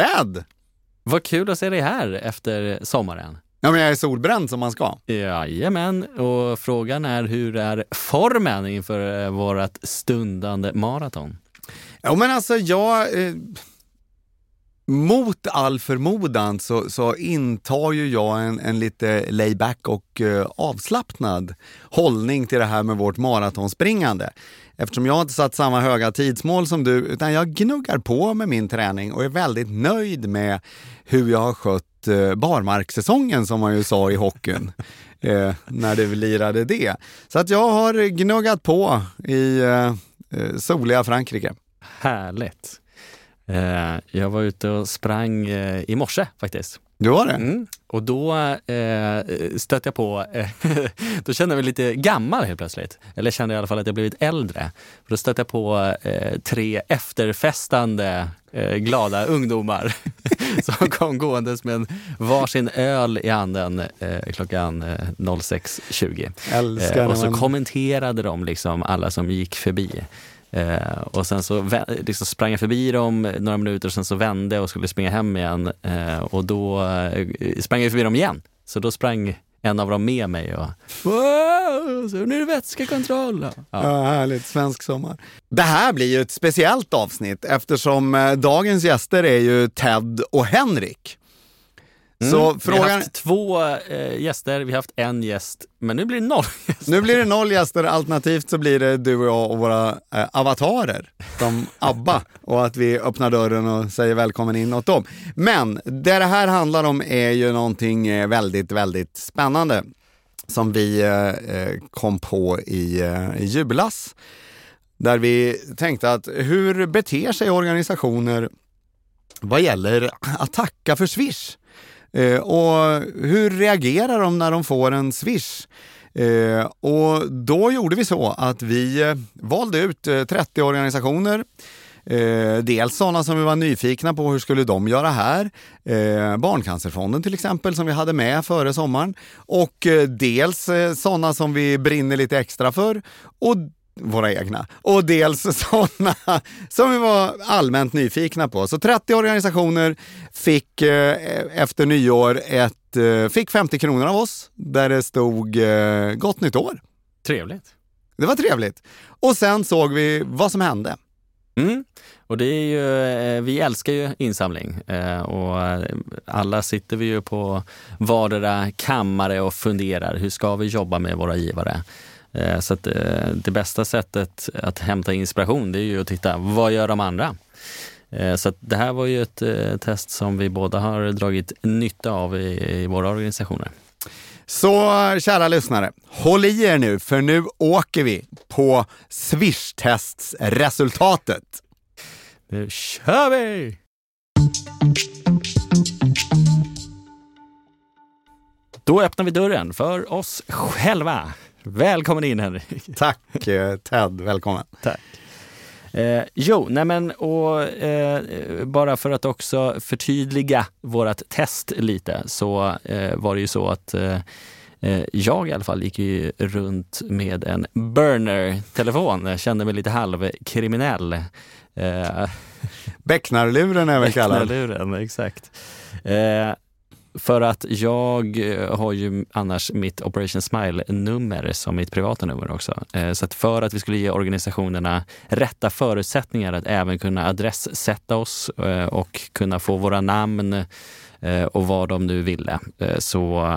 Ted! vad kul att se dig här efter sommaren. Ja, men jag är solbränd som man ska. Jajamän, och frågan är hur är formen inför eh, vårt stundande maraton? Ja, men alltså jag... Eh, mot all förmodan så, så intar ju jag en, en lite layback och eh, avslappnad hållning till det här med vårt maratonspringande. Eftersom jag inte satt samma höga tidsmål som du, utan jag gnuggar på med min träning och är väldigt nöjd med hur jag har skött eh, barmarkssäsongen som man ju sa i hockeyn. Eh, när det lirade det. Så att jag har gnuggat på i eh, soliga Frankrike. Härligt. Jag var ute och sprang i morse faktiskt. Du var det? Mm. Och då eh, stötte jag på, eh, då kände jag mig lite gammal helt plötsligt. Eller kände i alla fall att jag blivit äldre. För då stötte jag på eh, tre efterfestande eh, glada ungdomar som kom gåendes med en varsin öl i handen eh, klockan 06.20. Älskar och så man... kommenterade de liksom alla som gick förbi. Eh, och sen så liksom sprang jag förbi dem några minuter och sen så vände och skulle springa hem igen. Eh, och då eh, sprang jag förbi dem igen. Så då sprang en av dem med mig och wow, så nu är det vätskekontroll. Ja. ja, härligt, svensk sommar. Det här blir ju ett speciellt avsnitt eftersom eh, dagens gäster är ju Ted och Henrik. Mm. Så frågan... Vi har haft två äh, gäster, vi har haft en gäst, men nu blir det noll gäster. Nu blir det noll gäster, alternativt så blir det du och jag och våra äh, avatarer, som ABBA, och att vi öppnar dörren och säger välkommen in åt dem. Men det det här handlar om är ju någonting eh, väldigt, väldigt spännande som vi äh, kom på i, i julas. Där vi tänkte att hur beter sig organisationer vad gäller att tacka för Swish? Eh, och hur reagerar de när de får en swish? Eh, och då gjorde vi så att vi eh, valde ut 30 organisationer Eh, dels sådana som vi var nyfikna på, hur skulle de göra här? Eh, Barncancerfonden till exempel, som vi hade med före sommaren. Och eh, dels eh, sådana som vi brinner lite extra för. Och våra egna. Och dels sådana som vi var allmänt nyfikna på. Så 30 organisationer fick eh, efter nyår ett, eh, fick 50 kronor av oss där det stod eh, gott nytt år. Trevligt. Det var trevligt. Och sen såg vi vad som hände. Mm. Och det är ju, vi älskar ju insamling och alla sitter vi ju på vardera kammare och funderar, hur ska vi jobba med våra givare? Eh, så att eh, det bästa sättet att hämta inspiration det är ju att titta, vad gör de andra? Eh, så det här var ju ett test som vi båda har dragit nytta av i, i våra organisationer. Så kära lyssnare, håll i er nu för nu åker vi på Swish-testsresultatet. Nu kör vi! Då öppnar vi dörren för oss själva. Välkommen in Henrik! Tack eh, Ted, välkommen! Tack! Eh, jo, nej men och eh, bara för att också förtydliga vårt test lite så eh, var det ju så att eh, eh, jag i alla fall gick ju runt med en burner-telefon. Jag kände mig lite halvkriminell. Becknarluren är väl kallad? Becknarluren, exakt. För att jag eh, har ju annars mitt Operation Smile-nummer som mitt privata nummer också. Eh, så att för att vi skulle ge organisationerna rätta förutsättningar att även kunna adressätta oss eh, och kunna få våra namn och vad de nu ville så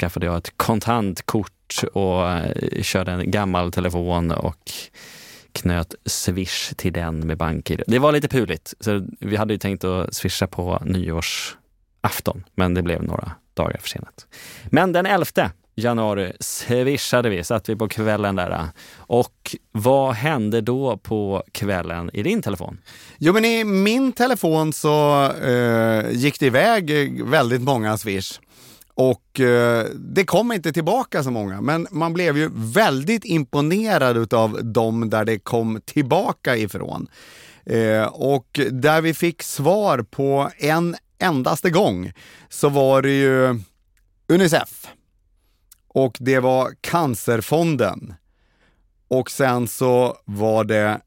skaffade jag ett kontantkort och körde en gammal telefon och knöt Swish till den med BankID. Det var lite puligt. Så vi hade ju tänkt att swisha på nyårs afton, men det blev några dagar försenat. Men den 11 januari swishade vi, satt vi på kvällen där. Och vad hände då på kvällen i din telefon? Jo, men i min telefon så eh, gick det iväg väldigt många swish. Och eh, det kom inte tillbaka så många, men man blev ju väldigt imponerad av dem där det kom tillbaka ifrån. Eh, och där vi fick svar på en endaste gång så var det ju Unicef och det var Cancerfonden och sen så var det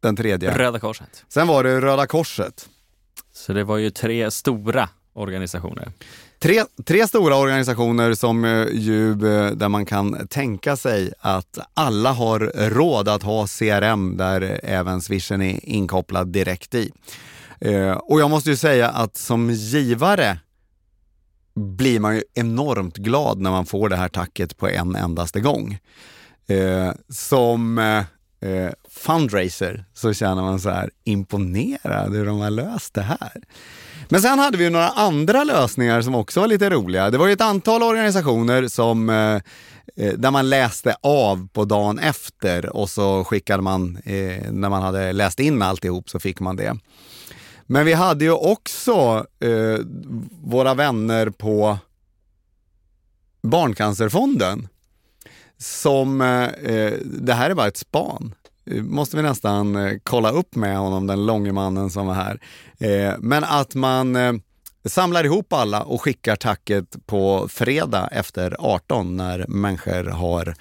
den tredje. Röda Korset. Sen var det Röda Korset. Så det var ju tre stora organisationer. Tre, tre stora organisationer som eh, ju, eh, där man kan tänka sig att alla har råd att ha CRM där även swishen är inkopplad direkt i. Eh, och jag måste ju säga att som givare blir man ju enormt glad när man får det här tacket på en endaste gång. Eh, som eh, eh, fundraiser så känner man så här imponerad hur de har löst det här. Men sen hade vi några andra lösningar som också var lite roliga. Det var ju ett antal organisationer som eh, där man läste av på dagen efter och så skickade man, eh, när man hade läst in alltihop så fick man det. Men vi hade ju också eh, våra vänner på Barncancerfonden som, eh, eh det här är bara ett span, eh, måste vi nästan eh, kolla upp med honom, den långe mannen som var här. Eh, men att man eh, samlar ihop alla och skickar tacket på fredag efter 18 när människor har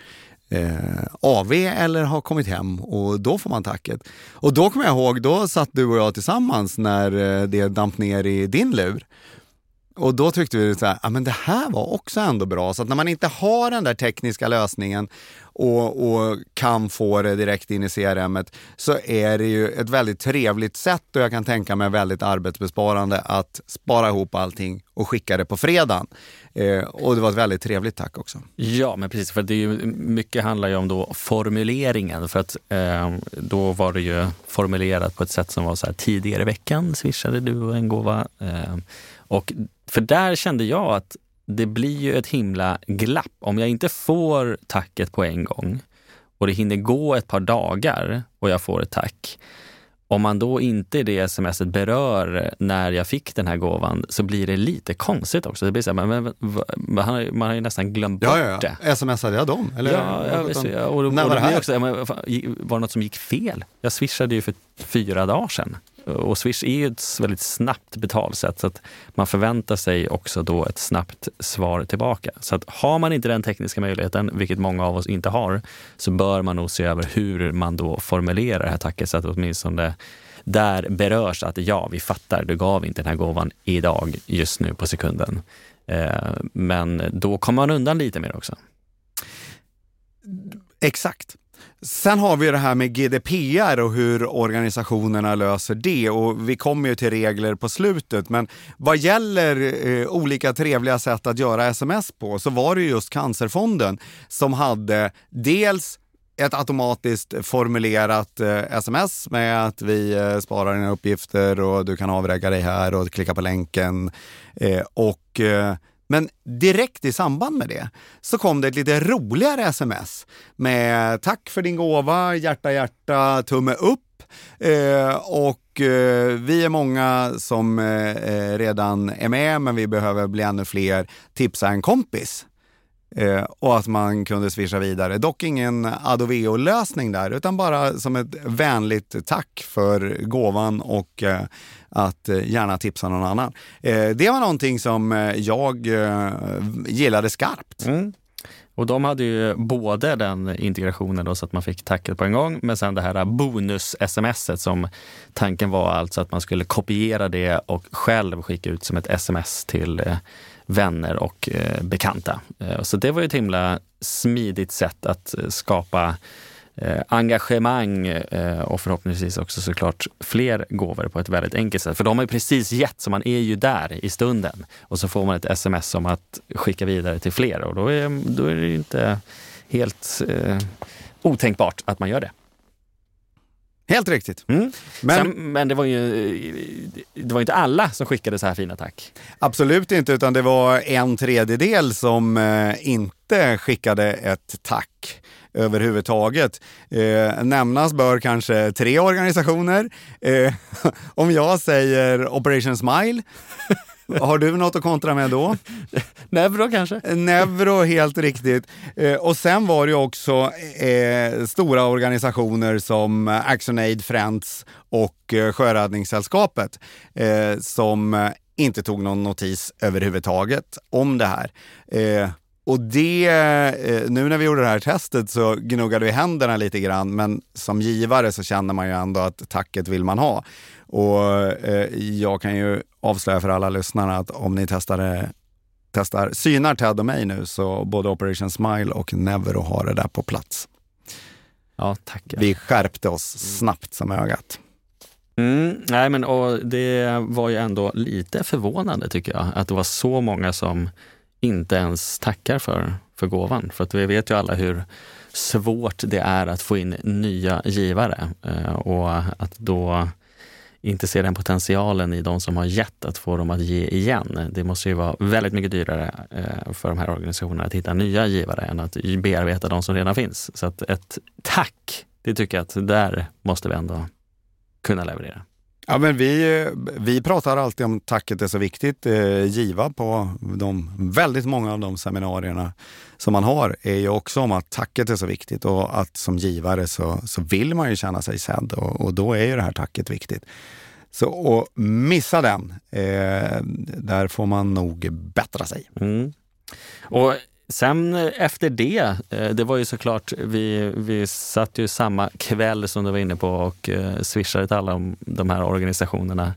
eh, AV eller har kommit hem och då får man tacket. Och då kommer jag ihåg, då satt du och jag tillsammans när eh, det damp ner i din lur. Och då tyckte vi att ja, det här var också ändå bra. Så att när man inte har den där tekniska lösningen och, och, kan få det direkt in i CRM så är det ju ett väldigt trevligt sätt och jag kan tänka mig väldigt arbetsbesparande att spara ihop allting och skicka det på fredagen. Eh, och det var ett väldigt trevligt tack också. Ja, men precis, för det är ju, mycket handlar ju om då formuleringen. För att eh, då var det ju formulerat på ett sätt som var så här, tidigare i veckan swishade du en gåva. Eh, och för där kände jag att det blir ju ett himla glapp. Om jag inte får tacket på en gång och det hinner gå ett par dagar och jag får ett tack. Om man då inte i det smset berör när jag fick den här gåvan så blir det lite konstigt också. Det blir så här, men, man, har, man har ju nästan glömt ja, bort ja, ja. Smsade jag dem? Eller, ja, ja, visst, och, och, När var det här? Också, var det något som gick fel? Jag swishade ju för fyra dagar sedan. Eh, och Swish är ju ett väldigt snabbt betalsätt så att man förväntar sig också då ett snabbt svar tillbaka. Så att har man inte den tekniska möjligheten, vilket många av oss inte har, så bör man nog se över hur man då formulerar det här tacket så att åtminstone där berörs att ja, vi fattar, du gav inte den här gåvan idag, just nu på sekunden. Eh, men då kommer man undan lite mer också. Exakt. Sen har vi det här med GDPR och hur organisationerna löser det och vi kommer ju till regler på slutet. Men vad gäller eh, olika trevliga sätt att göra sms på så var det just Cancerfonden som hade dels ett automatiskt formulerat eh, sms med att vi eh, sparar dina uppgifter och du kan avrägga dig här och klicka på länken. Eh, och eh, men direkt i samband med det så kom det ett lite roligare sms med tack för din gåva, hjärta hjärta, tumme upp. Eh, och eh, vi är många som eh, eh redan är med, men vi behöver bli ännu fler. Tipsa en kompis. Eh, och att man kunde swisha vidare. Dock ingen Adoveo-lösning där, utan bara som ett vänligt tack för gåvan och eh, att eh, gärna tipsa någon annan. Eh, det var någonting som eh, jag gillade skarpt. Mm. Och de hade ju både den integrationen då så att man fick tacket på en gång, men sen det här bonus-smset som tanken var alltså att man skulle kopiera det och själv skicka ut som ett sms till vänner och bekanta. Så det var ju ett himla smidigt sätt att skapa eh, engagemang eh, och förhoppningsvis också såklart fler gåvor på ett väldigt enkelt sätt. För de har ju precis gett, så man är ju där i stunden. Och så får man ett sms om att skicka vidare till fler och då är, då är det ju inte helt eh, otänkbart att man gör det. Helt riktigt. Mm. Men, Sen, men det var ju det var inte alla som skickade så här fina tack. Absolut inte, utan det var en tredjedel som eh, inte skickade ett tack överhuvudtaget. Eh, nämnas bör kanske tre organisationer. Eh, om jag säger Operation Smile har du något att kontra med då? Neuro kanske? Neuro, helt riktigt. Eh, och sen var det också eh, stora organisationer som ActionAid Friends och eh, Sjöräddningssällskapet eh, som inte tog någon notis överhuvudtaget om det här. Och det, eh, nu när vi gjorde det här testet så gnuggade vi händerna lite grann, men som givare så känner man ju ändå att tacket vill man ha. Och eh, jag kan ju avslöja för alla lyssnarna att om ni testar, testar synar Ted och mig nu så både Operation Smile och Nevero har det där på plats. Ja, tack. Vi skärpte oss snabbt som ögat. Mm, nej, men och det var ju ändå lite förvånande tycker jag, att det var så många som inte ens tackar för, för gåvan. För att vi vet ju alla hur svårt det är att få in nya givare eh, och att då inte se den potentialen i de som har gett att få dem att ge igen. Det måste ju vara väldigt mycket dyrare eh, för de här organisationerna att hitta nya givare än att bearbeta de som redan finns. Så att ett tack, det tycker jag att där måste vi ändå kunna leverera. Ja, men vi, vi pratar alltid om tacket är så viktigt. Eh, giva på de väldigt många av de seminarierna som man har är ju också om att tacket är så viktigt och att som givare så, så vill man ju känna sig sedd och, och då är ju det här tacket viktigt. Så och missa den, eh, där får man nog bättra sig. Mm. Och Sen efter det, eh, det var ju såklart, vi, vi satt ju samma kväll som du var inne på och eh, swishade till alla de här organisationerna.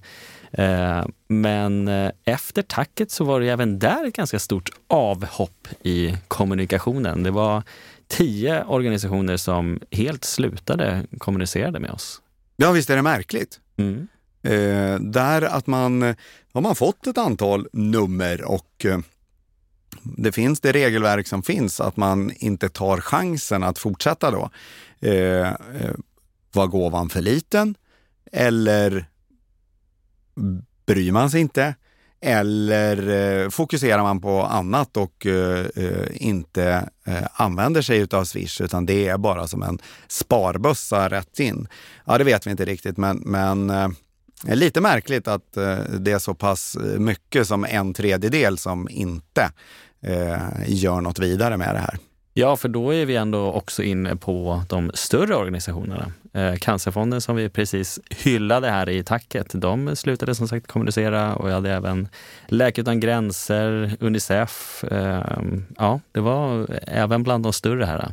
Eh, men efter tacket så var det även där ett ganska stort avhopp i kommunikationen. Det var tio organisationer som helt slutade kommunicera med oss. Ja, visst är det märkligt. Mm. Eh, där att man har man fått ett antal nummer och det finns det regelverk som finns, att man inte tar chansen att fortsätta då. Eh, eh, var gåvan för liten? Eller bryr man sig inte? Eller eh, fokuserar man på annat och eh, eh inte eh, använder sig av Swish utan det är bara som en sparbössa rätt in? Ja, det vet vi inte riktigt, men, men eh, lite märkligt att eh, det är så pass mycket som en tredjedel som inte eh, gör något vidare med det här. Ja, för då är vi ändå också inne på de större organisationerna. Eh, Cancerfonden som vi precis hyllade här i tacket, de slutade som sagt kommunicera och jag hade även Läkare utan gränser, Unicef. Eh, ja, det var även bland de större här.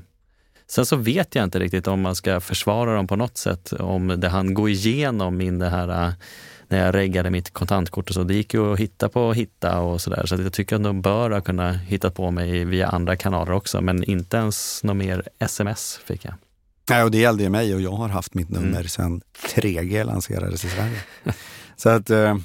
Sen så vet jag inte riktigt om man ska försvara dem på något sätt, om det han går igenom min det här när jag reggade mitt kontantkort och så. Det gick ju att hitta på Hitta och sådär. Så jag tycker att de bör ha kunnat hitta på mig via andra kanaler också, men inte ens något mer sms fick jag. Nej, och det gällde ju mig och jag har haft mitt nummer mm. sedan 3G lanserades i Sverige. så att eh,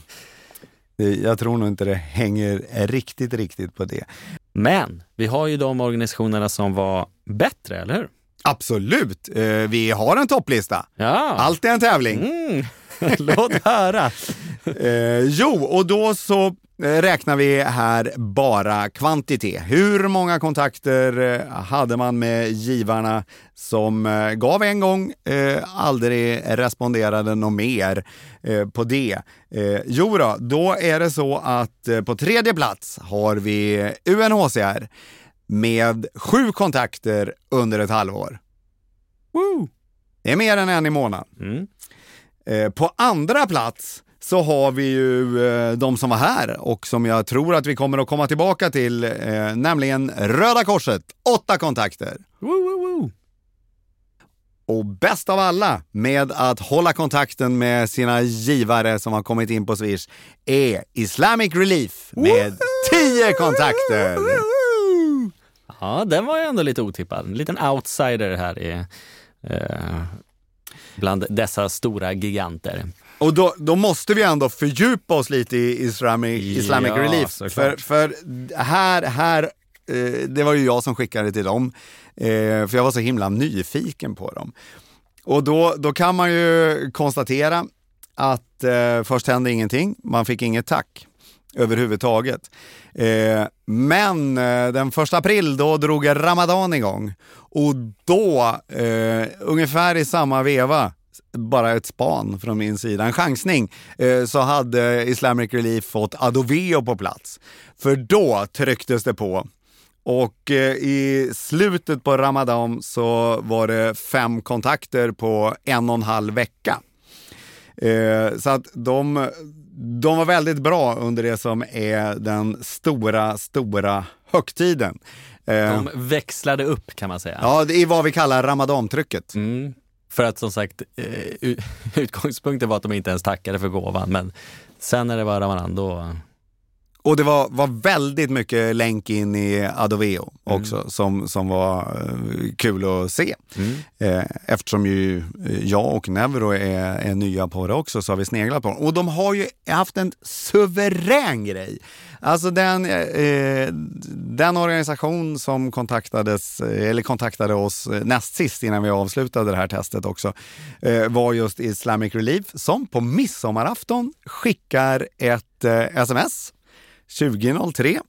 jag tror nog inte det hänger riktigt, riktigt på det. Men vi har ju de organisationerna som var bättre, eller hur? Absolut! Eh, vi har en topplista. Ja. Allt är en tävling. Mm. Låt höra! eh, jo, och då så eh, räknar vi här bara kvantitet. Hur många kontakter eh, hade man med givarna som eh, gav en gång, aldrig responderade något mer på det? Jo då, då är det så att på tredje plats har vi UNHCR med sju kontakter under ett halvår. Woo! Det är mer än en i månaden. Mm. Eh, på andra plats så har vi ju eh, de som var här och som jag tror att vi kommer att komma tillbaka till, eh, nämligen Röda Korset. Åtta kontakter. Woo, woo, woo. Och bäst av alla med att hålla kontakten med sina givare som har kommit in på Swish är Islamic Relief med tio kontakter. Ja, den var ju ändå lite otippad. En liten outsider här i eh, bland dessa stora giganter. Och då, då måste vi ändå fördjupa oss lite i Islamic, Islamic ja, Relief. För, för här, här eh, det var ju jag som skickade till dem, eh, för jag var så himla nyfiken på dem. Och då, då kan man ju konstatera att eh, först hände ingenting, man fick inget tack överhuvudtaget. Eh, men eh, den första april då drog Ramadan igång och då, eh, ungefär i samma veva, bara ett span från min sida, en chansning, eh, så hade Islamic Relief fått Adoveo på plats. För då trycktes det på. Och eh, i slutet på Ramadan så var det fem kontakter på en och en halv vecka. Eh, så att de, de var väldigt bra under det som är den stora, stora högtiden. Eh, De växlade upp kan man säga. ja, det är vad vi kallar ramadantrycket. Mm. För att som sagt, eh, utgångspunkten var att de inte ens tackade för gåvan. Men sen när det var Ramadan, då... Och det var, var väldigt mycket länk in i Adoveo också som, som var eh, kul att se. Mm. Eh, eftersom ju eh, jag och Nevro är, är nya på det också så har vi sneglat på dem. Och de har ju haft en suverän grej. Alltså den, eh, den organisation som kontaktades, eller kontaktade oss näst sist innan vi avslutade det här testet också eh, var just Islamic Relief som på midsommarafton skickar ett eh, sms 2003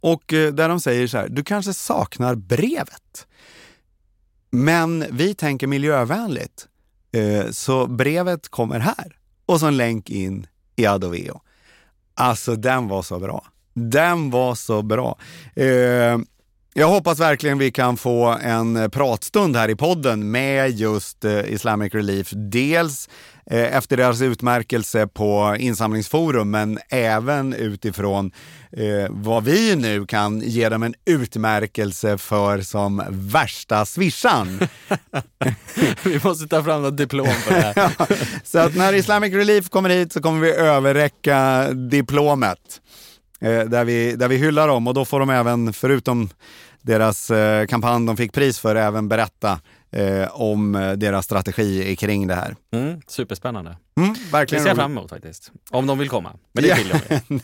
och eh, där de säger så här, du kanske saknar brevet. Men vi tänker miljövänligt, eh, så brevet kommer här. Och så en länk in i Adoveo. Alltså den var så bra. Den var så bra. Eh, Eh, jag hoppas verkligen vi kan få en pratstund här i podden med just eh, Islamic Relief. Dels eh, efter deras utmärkelse på insamlingsforum, men även utifrån eh, vad vi nu kan ge dem en utmärkelse för som värsta swishan. Vi måste ta fram något diplom på det här. Så att när Islamic Relief kommer hit så kommer vi överräcka diplomet. Eh, där, vi, där vi hyllar dem och då får de även, förutom deras eh, kampanj de fick pris för, även berätta eh, om eh, deras strategi kring det här. Mm, superspännande. Mm, Det verkligen ser jag fram emot faktiskt. Om de vill komma. Men det vill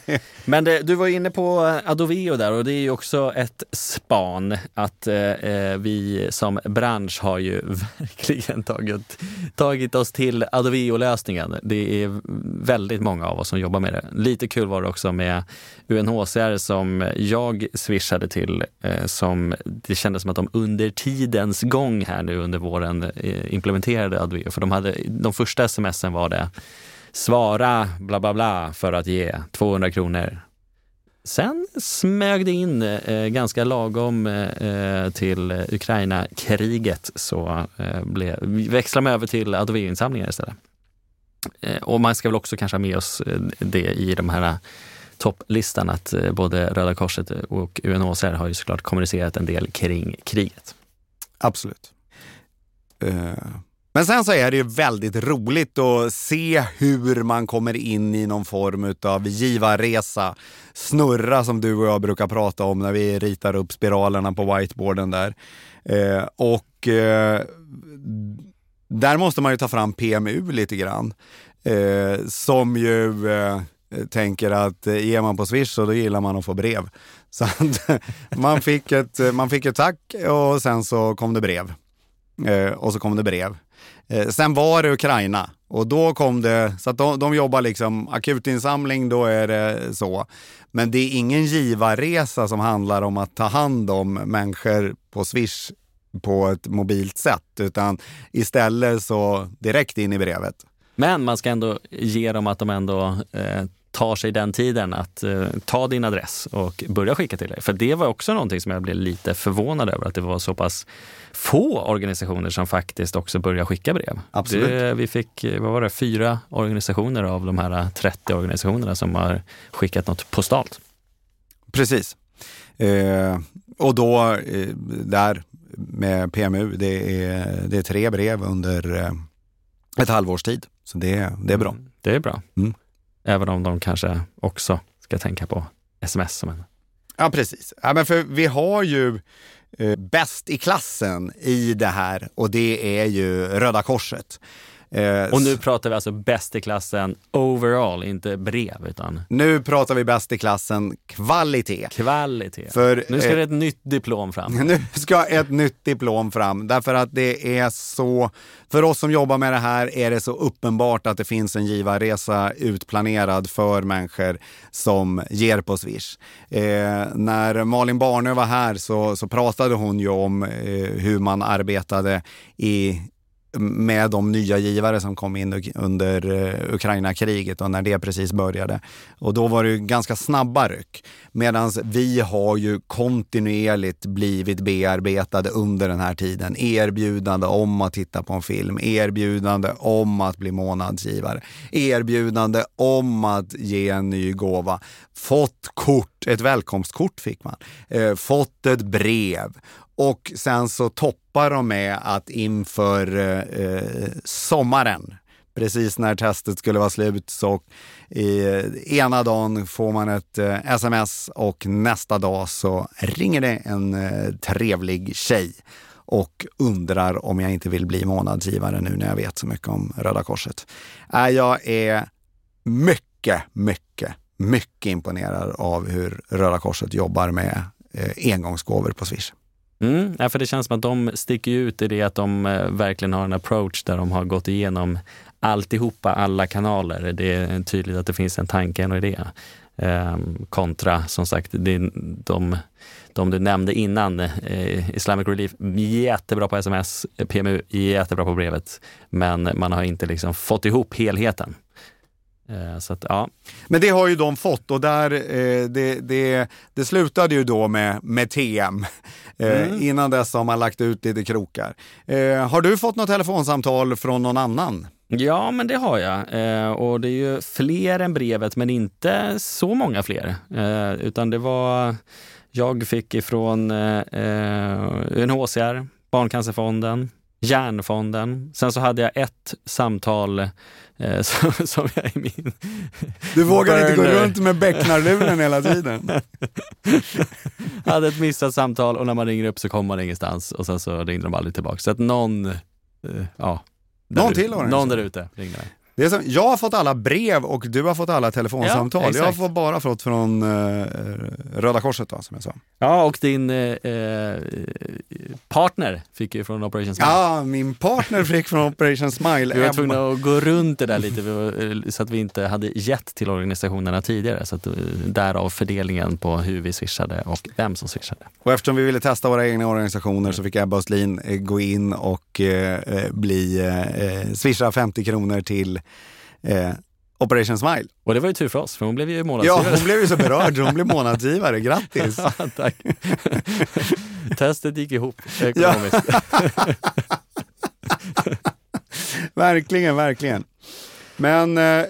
de. Men det, du var inne på Adoveo där och det är ju också ett span att eh, eh, vi som bransch har ju verkligen tagit, tagit oss till Adoveo-lösningen. Det är väldigt många av oss som jobbar med det. Lite kul var det också med UNHCR som jag swishade till eh, som det kändes som att de under tidens gång här nu under våren eh, implementerade Adoveo. För de, hade, de första smsen var det svara bla bla bla för att ge 200 kronor. Sen smög det in eh, ganska lagom eh, eh till Ukraina-kriget så eh, ble, växlade man över till Adoveo-insamlingar istället. Eh, och man ska väl också kanske ha med oss eh, det i de här eh, topplistan att eh, både Röda Korset och UNHCR har ju såklart kommunicerat en del kring kriget. Absolut. Men sen så är det ju väldigt roligt att se hur man kommer in i någon form av givarresa. Snurra som du och jag brukar prata om när vi ritar upp spiralerna på whiteboarden där. Eh, och eh, där måste man ju ta fram PMU lite grann. Eh, som ju eh, tänker att eh, ger man på Swish så då gillar man att få brev. Så att, man, fick ett, man fick ett tack och sen så kom det brev. Eh, och så kom det brev. Eh, sen var det Ukraina och då kom det, så att de, de jobbar liksom akutinsamling, då är det så. Men det är ingen givarresa som handlar om att ta hand om människor på Swish på ett mobilt sätt, utan istället så direkt in i brevet. Men man ska ändå ge dem att de ändå eh, tar sig den tiden att eh, ta din adress och börja skicka till dig. För det var också någonting som jag blev lite förvånad över, att det var så pass få organisationer som faktiskt också började skicka brev. Absolut. Det, vi fick, eh, vad var det, fyra organisationer av de här 30 organisationerna som har skickat något postalt. Precis. Eh, och då eh, där med PMU, det är, det är tre brev under eh, ett halvårs tid. Så det, det är bra. Mm, Det är bra. Mm. Även om de kanske också ska tänka på sms som en Ja, precis. Ja, men för vi har ju eh, bäst i klassen i det här och det är ju Röda Korset. Eh, Och nu pratar vi alltså bäst i klassen overall, inte brev utan nu pratar vi bäst i klassen kvalitet. kvalitet. För, nu ska eh, det ett nytt diplom fram. Nu ska ett nytt diplom fram därför att det är så, för oss som jobbar med det här är det så uppenbart att det finns en givarresa utplanerad för människor som ger på Swish. Eh, när Malin Barnö var här så, så pratade hon ju om eh, hur man arbetade i med de nya givare som kom in under eh, Ukraina-kriget och när det precis började. Och då var det ganska snabba ryck. Medan vi har ju kontinuerligt blivit bearbetade under den här tiden. Erbjudande om att titta på en film, erbjudande om att bli månadsgivare, erbjudande om att ge en ny gåva. Fått kort, ett välkomstkort fick man, eh, fått ett brev och sen så toppar de med att inför eh, eh, sommaren, precis när testet skulle vara slut, så eh, ena dagen får man ett eh, sms och nästa dag så ringer det en eh, trevlig tjej och undrar om jag inte vill bli månadsgivare nu när jag vet så mycket om Röda Korset. Äh, jag är mycket, mycket, mycket imponerad av hur Röda Korset jobbar med eh, engångsgåvor på Swish. Mm, ja, för det känns som att de sticker ut i det att de eh, verkligen har en approach där de har gått igenom alltihopa, alla kanaler. Det är tydligt att det finns en tanke, och idé. Um, kontra, som sagt, det, de, de du nämnde innan, eh, Islamic Relief, jättebra på sms, PMU, jättebra på brevet. Men man har inte liksom fått ihop helheten. Eh, så att, ja. Men det har ju de fått och där, eh, det, det, det slutade ju då med, med TM. Eh, mm. Innan dess har man lagt ut lite krokar. Har du fått något telefonsamtal från någon annan? Ja, men det har jag. och det är ju fler än brevet, men inte så många fler. utan det var, jag fick ifrån UNHCR, Barncancerfonden, Järnfonden. Sen så hade jag ett samtal eh, som, som, jag i min... Du vågar inte gå runt med becknarluren hela tiden? jag hade ett missat samtal och när man ringer upp så kommer man ingenstans och sen så ringde de aldrig tillbaka. Så att någon, eh, ja. Någon till har Någon där ute ringde mig. Det är som, jag har fått alla brev och du har fått alla telefonsamtal. Ja, jag har bara fått från eh, Röda Korset då, som jag sa. Ja, och din eh, eh, partner fick ju från Operation Smile. Ja, min partner fick från Operation Smile. Vi var tvungna att gå runt det där lite så att vi inte hade gett till organisationerna tidigare. Så att, eh, därav fördelningen på hur vi swishade och vem som swishade. Och eftersom vi ville testa våra egna organisationer så fick Ebba Östlin eh, gå in och eh, bli eh, swisha 50 kronor till eh, Operation Smile. Och det var ju tur för oss, för hon blev ju månadsgivare. Ja, hon blev ju så berörd, hon blev månadsgivare. Grattis! ja, tack. Testet gick ihop ekonomiskt. verkligen, verkligen. Men eh,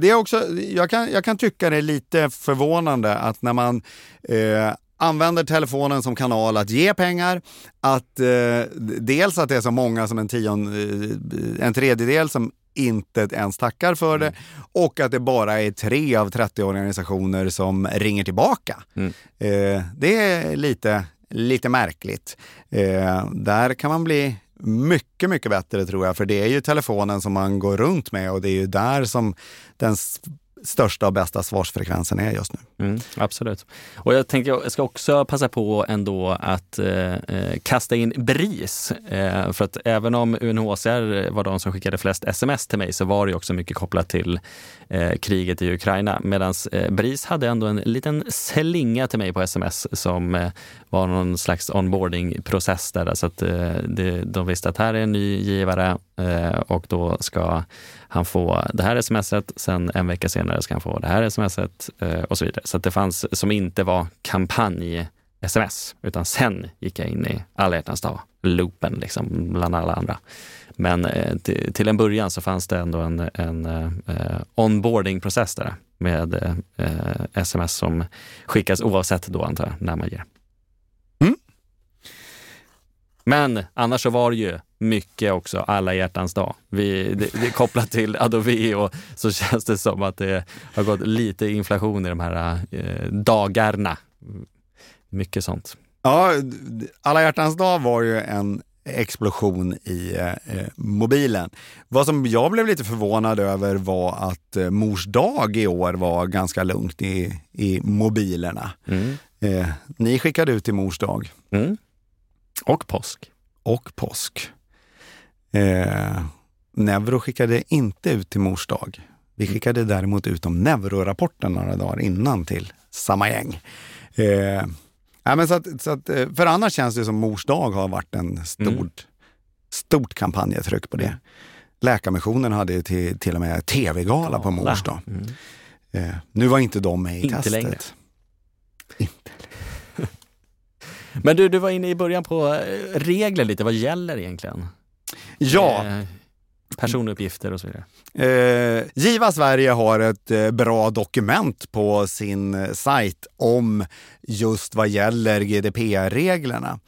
det är också, jag kan, jag kan tycka det är lite förvånande att när man eh, använder telefonen som kanal att ge pengar, att eh, dels att det är så många som en, tion, eh, en tredjedel som inte ens tackar för det mm. och att det bara är tre av 30 organisationer som ringer tillbaka. Mm. Eh, det är lite, lite märkligt. Eh, där kan man bli mycket, mycket bättre tror jag, för det är ju telefonen som man går runt med och det är ju där som den största och bästa svarsfrekvensen är just nu. Mm, absolut. Och jag tänker jag ska också passa på ändå att eh, eh, kasta in BRIS. Eh, för att även om UNHCR var de som skickade flest sms till mig så var det också mycket kopplat till eh, kriget i Ukraina. Medan eh, BRIS hade ändå en liten slinga till mig på sms som eh, var någon slags onboarding-process där. Så att eh, det, de visste att här är en ny givare eh, och då ska han få det här smset, sen en vecka senare ska han få det här smset eh, och så vidare. Så det fanns som inte var kampanj-sms, utan sen gick jag in i alla hjärtans dag, loopen liksom bland alla andra. Men eh, till en början så fanns det ändå en, en eh, onboarding-process där med eh, sms som skickas oavsett då antar jag, när man ger. Mm. Men annars så var det ju mycket också alla hjärtans dag. Vi, det, det, kopplat till Adobe och så känns det som att det har gått lite inflation i de här eh, dagarna. Mycket sånt. Ja, alla hjärtans dag var ju en explosion i eh, mobilen. Vad som jag blev lite förvånad över var att eh, mors dag i år var ganska lugnt i, i mobilerna. Mm. Eh, ni skickade ut till mors dag. Mm. Och påsk. Och påsk. Eh, Neuro skickade inte ut till mors dag. Vi skickade däremot ut om Neurorapporten några dagar innan till samma gäng. Eh, ja, men så att, så att, eh, för annars känns det som mors dag har varit en stort, mm. stort kampanjetryck på det. Läkarmissionen hade till, till och med tv-gala på mors dag. Mm. Eh, nu var inte de med i inte testet. Längre. Inte Men du, du var inne i början på eh, regler lite. Vad gäller egentligen? Ja. Eh, personuppgifter och så vidare. Eh, Giva Sverige har ett eh, bra dokument på sin eh, sajt om just vad gäller GDPR-reglerna.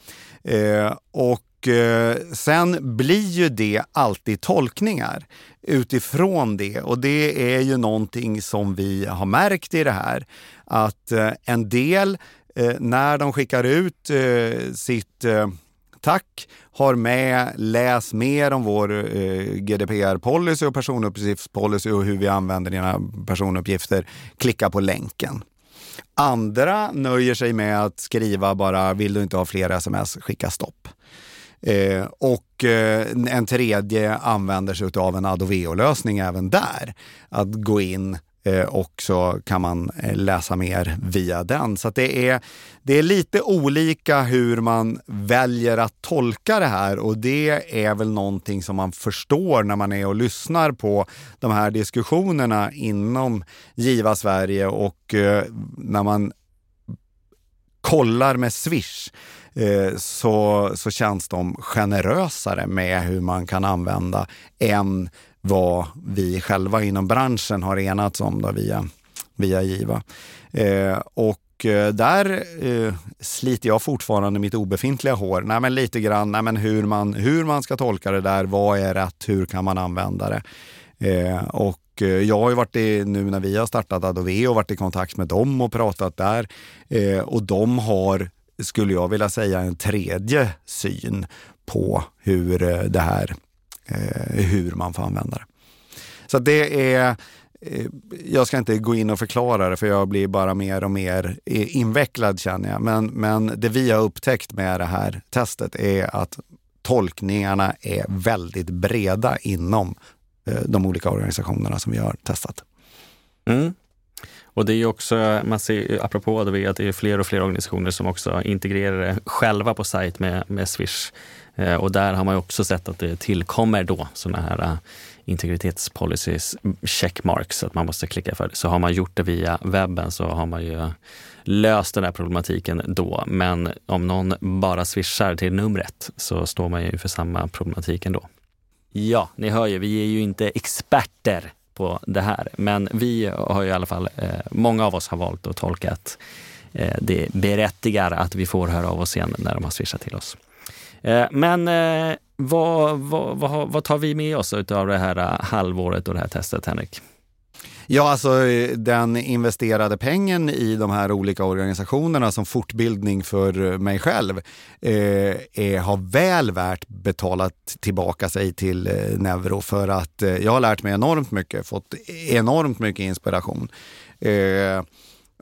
Eh, och eh, sen blir ju det alltid tolkningar utifrån det och det är ju någonting som vi har märkt i det här att eh, en del när de skickar ut sitt tack har med läs mer om vår eh, GDPR-policy och personuppgiftspolicy och hur vi använder dina personuppgifter. Klicka på länken. Andra nöjer sig med att skriva bara vill du inte ha fler sms, skicka stopp. Eh, och eh, en tredje använder sig av en Adoveo-lösning även där. Att gå in Eh, och så kan man eh, läsa mer via den. Så det, är, det är lite olika hur man väljer att tolka det här och det är väl någonting som man förstår när man är och lyssnar på de här diskussionerna inom Giva Sverige och eh, när man kollar med Swish så, så känns de generösare med hur man kan använda en vad vi själva inom branschen har enats om då via, via Giva. Eh, och eh, där eh, sliter jag fortfarande mitt obefintliga hår. Nej, men lite grann nej, men hur, man, hur man ska tolka det där. Vad är rätt? Hur kan man använda det? Eh, och eh, jag har ju varit i, nu när vi har startat Adoveo, varit i kontakt med dem och pratat där. Eh, och de har, skulle jag vilja säga, en tredje syn på hur eh, det här Eh, hur man får använda det. Så det är eh, jag ska inte gå in och förklara det för jag blir bara mer och mer invecklad känner jag. Men, men det vi har upptäckt med det här testet är att tolkningarna är väldigt breda inom eh, de olika organisationerna som vi har testat. Mm. Och det är också, man ser apropå det, att det är fler och fler organisationer som också integrerar det själva på sajt med, med Swish. Eh, och där har man också sett att det tillkommer då sådana här eh, integritetspolicies mm, checkmarks, att man måste klicka för det. Så har man gjort det via webben så har man ju löst den här problematiken då. Men om någon bara swishar till numret så står man ju för samma problematik ändå. Ja, ni hör ju, vi är ju inte experter på det här. Men vi har ju i alla fall, eh, många av oss har valt att tolka att eh, det berättigar att vi får höra av oss igen när de har swishat till oss. Eh, men eh, vad, vad, vad, vad, tar vi med oss av det här eh, halvåret och det här testet, Henrik? Ja, alltså den investerade pengen i de här olika organisationerna som fortbildning för mig själv eh, är, har väl värt betalat tillbaka sig till eh, Neuro för att eh, jag har lärt mig enormt mycket, fått enormt mycket inspiration. Eh,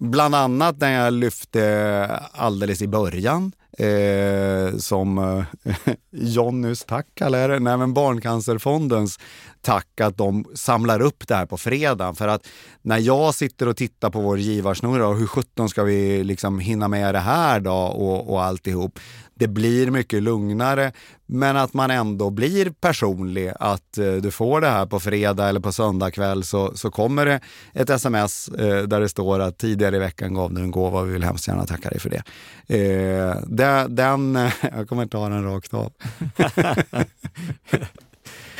bland annat när jag lyfte alldeles i början eh, som eh, Jonnys tack, eller nej, men Barncancerfondens tack att de samlar upp det här på fredag. För att när jag sitter och tittar på vår givarsnurra och hur sjutton ska vi liksom hinna med det här då och, och alltihop det blir mycket lugnare, men att man ändå blir personlig. Att eh, du får det här på fredag eller på söndag kväll så, så kommer det ett sms eh, där det står att tidigare i veckan gav du en gåva och vi vill hemskt gärna tacka dig för det. Eh, den, den jag kommer ta den rakt av.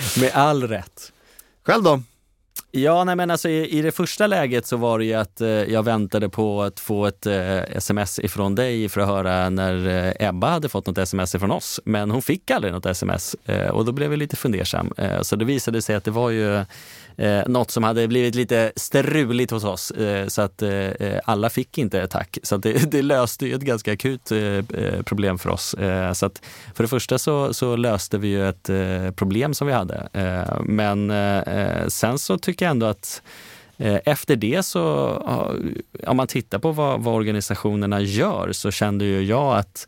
Med all rätt. Själv då? Ja, nej men alltså i, i, det första läget så var det ju att eh, jag väntade på att få ett eh, sms ifrån dig för att höra när eh, Ebba hade fått något sms ifrån oss. Men hon fick aldrig något sms eh, och då blev jag lite fundersam. Eh, så det visade sig att det var ju eh, något som hade blivit lite struligt hos oss eh, så att eh, eh alla fick inte tack. Så det, det, löste ju ett ganska akut eh, eh, problem för oss. Eh, så att för det första så, så löste vi ju ett eh, problem som vi hade. men sen så tycker jag ändå att efter det så, om man tittar på vad, vad organisationerna gör, så kände ju jag att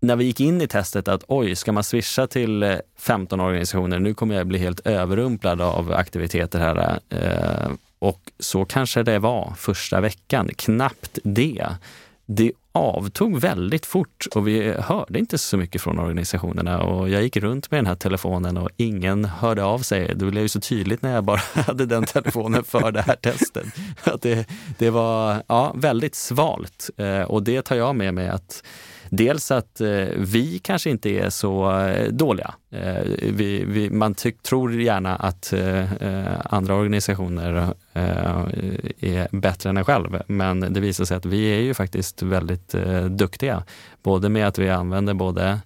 när vi gick in i testet att oj, ska man swisha till eh, 15 organisationer? Nu kommer jag bli helt överrumplad av aktiviteter här. Eh, och så kanske det var första veckan, knappt det. Det avtog väldigt fort och vi hörde inte så mycket från organisationerna. Och jag gick runt med den här telefonen och ingen hörde av sig. Det blev ju så tydligt när jag bara hade den telefonen för det här testet. Att det, det var ja, väldigt svalt eh, och det tar jag med mig att Dels att eh, vi kanske inte är så eh, dåliga. Eh, vi, vi, man tyck, tror gärna att eh, eh andra organisationer eh, är bättre än en själv, men det visar sig att vi är ju faktiskt väldigt eh, duktiga. Både med att vi använder både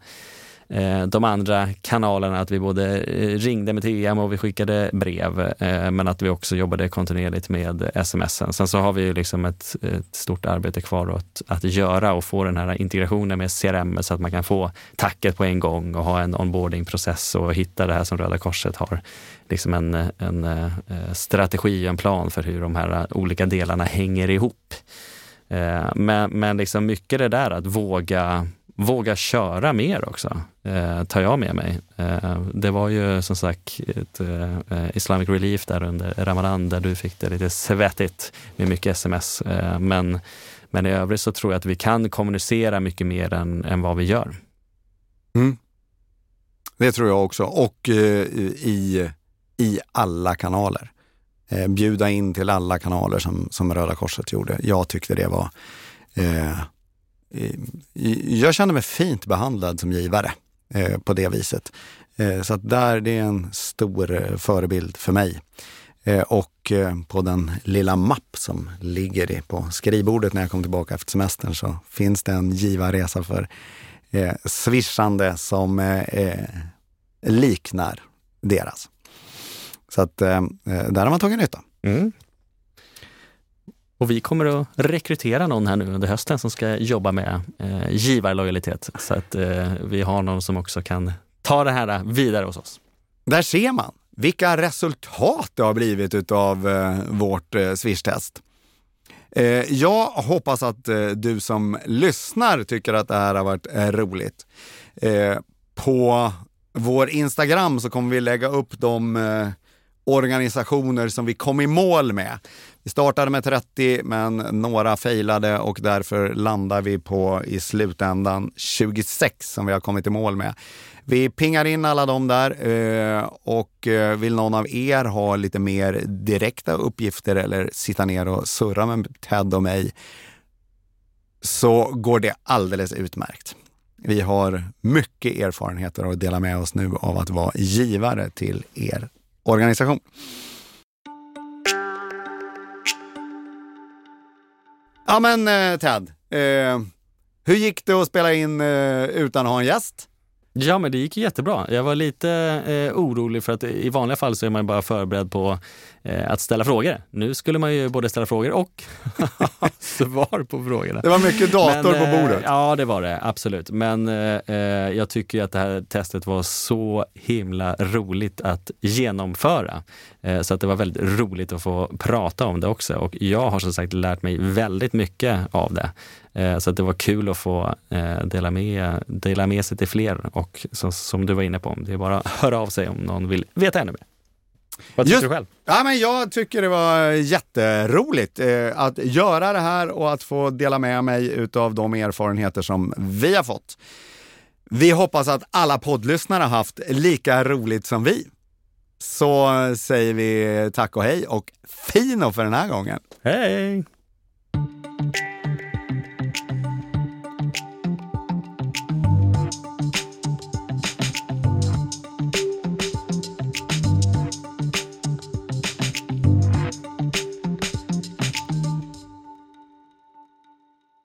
Eh, de andra kanalerna, att vi både eh, ringde med TM och vi skickade brev, eh, men att vi också jobbade kontinuerligt med sms. Sen så har vi ju liksom ett, ett stort arbete kvar att, att göra och få den här integrationen med CRM så att man kan få tacket på en gång och ha en onboardingprocess och hitta det här som Röda Korset har. Liksom en, en strategi, en plan för hur de här olika delarna hänger ihop. Men, men liksom mycket det där att våga våga köra mer också, eh, tar jag med mig. Eh, det var ju som sagt ett eh, Islamic Relief där under Ramadan där du fick det lite svettigt med mycket sms. Eh, men, men i övrigt så tror jag att vi kan kommunicera mycket mer än, än vad vi gör. Mm. Det tror jag också och eh, i, i alla kanaler. Eh, bjuda in till alla kanaler som, som Röda Korset gjorde. Jag tyckte det var eh, Eh, jag känner mig fint behandlad som givare eh, på det viset. Eh, så att där, det är en stor förebild för mig. Och på den lilla mapp som ligger på skrivbordet när jag kom tillbaka efter semestern så finns det en givarresa för swishande som liknar deras. Så att där har man tagit nytta. Mm. Och vi kommer att rekrytera någon här nu under hösten som ska jobba med eh, givarlojalitet. Så att eh, vi har någon som också kan ta det här vidare hos oss. Där ser man vilka resultat det har blivit av eh, vårt eh, Swish-test. Eh, jag hoppas att eh, du som lyssnar tycker att det här har varit eh, roligt. Eh, på vår Instagram så kommer vi lägga upp de eh, organisationer som vi kom i mål med. Vi startade med 30 men några failade och därför landar vi på i slutändan 26 som vi har kommit i mål med. Vi pingar in alla dem där eh, och eh, vill någon av er ha lite mer direkta uppgifter eller sitta ner och surra med Ted och mig så går det alldeles utmärkt. Vi har mycket erfarenheter att dela med oss nu av att vara givare till er organisation. Ja men eh, Ted, eh, hur gick det att spela in eh, utan att ha en gäst? Ja, men det gick jättebra. Jag var lite eh, orolig för att i vanliga fall så är man bara förberedd på att ställa frågor. Nu skulle man ju både ställa frågor och svar på frågorna. Det var mycket dator men, på bordet. Eh, ja, det var det absolut. Men eh, eh, jag tycker att det här testet var så himla roligt att genomföra. Eh, så att det var väldigt roligt att få prata om det också. Och jag har som sagt lärt mig väldigt mycket av det. Eh, så det var kul att få eh, dela med, dela med sig till fler och så, som du var inne på, det är bara att höra av sig om någon vill veta ännu mer. Vad tycker Just, du själv? Ja, men jag tycker det var jätteroligt eh, att göra det här och att få dela med mig av de erfarenheter som vi har fått. Vi hoppas att alla poddlyssnare har haft lika roligt som vi. Så säger vi tack och hej och fino för den här gången. Hej!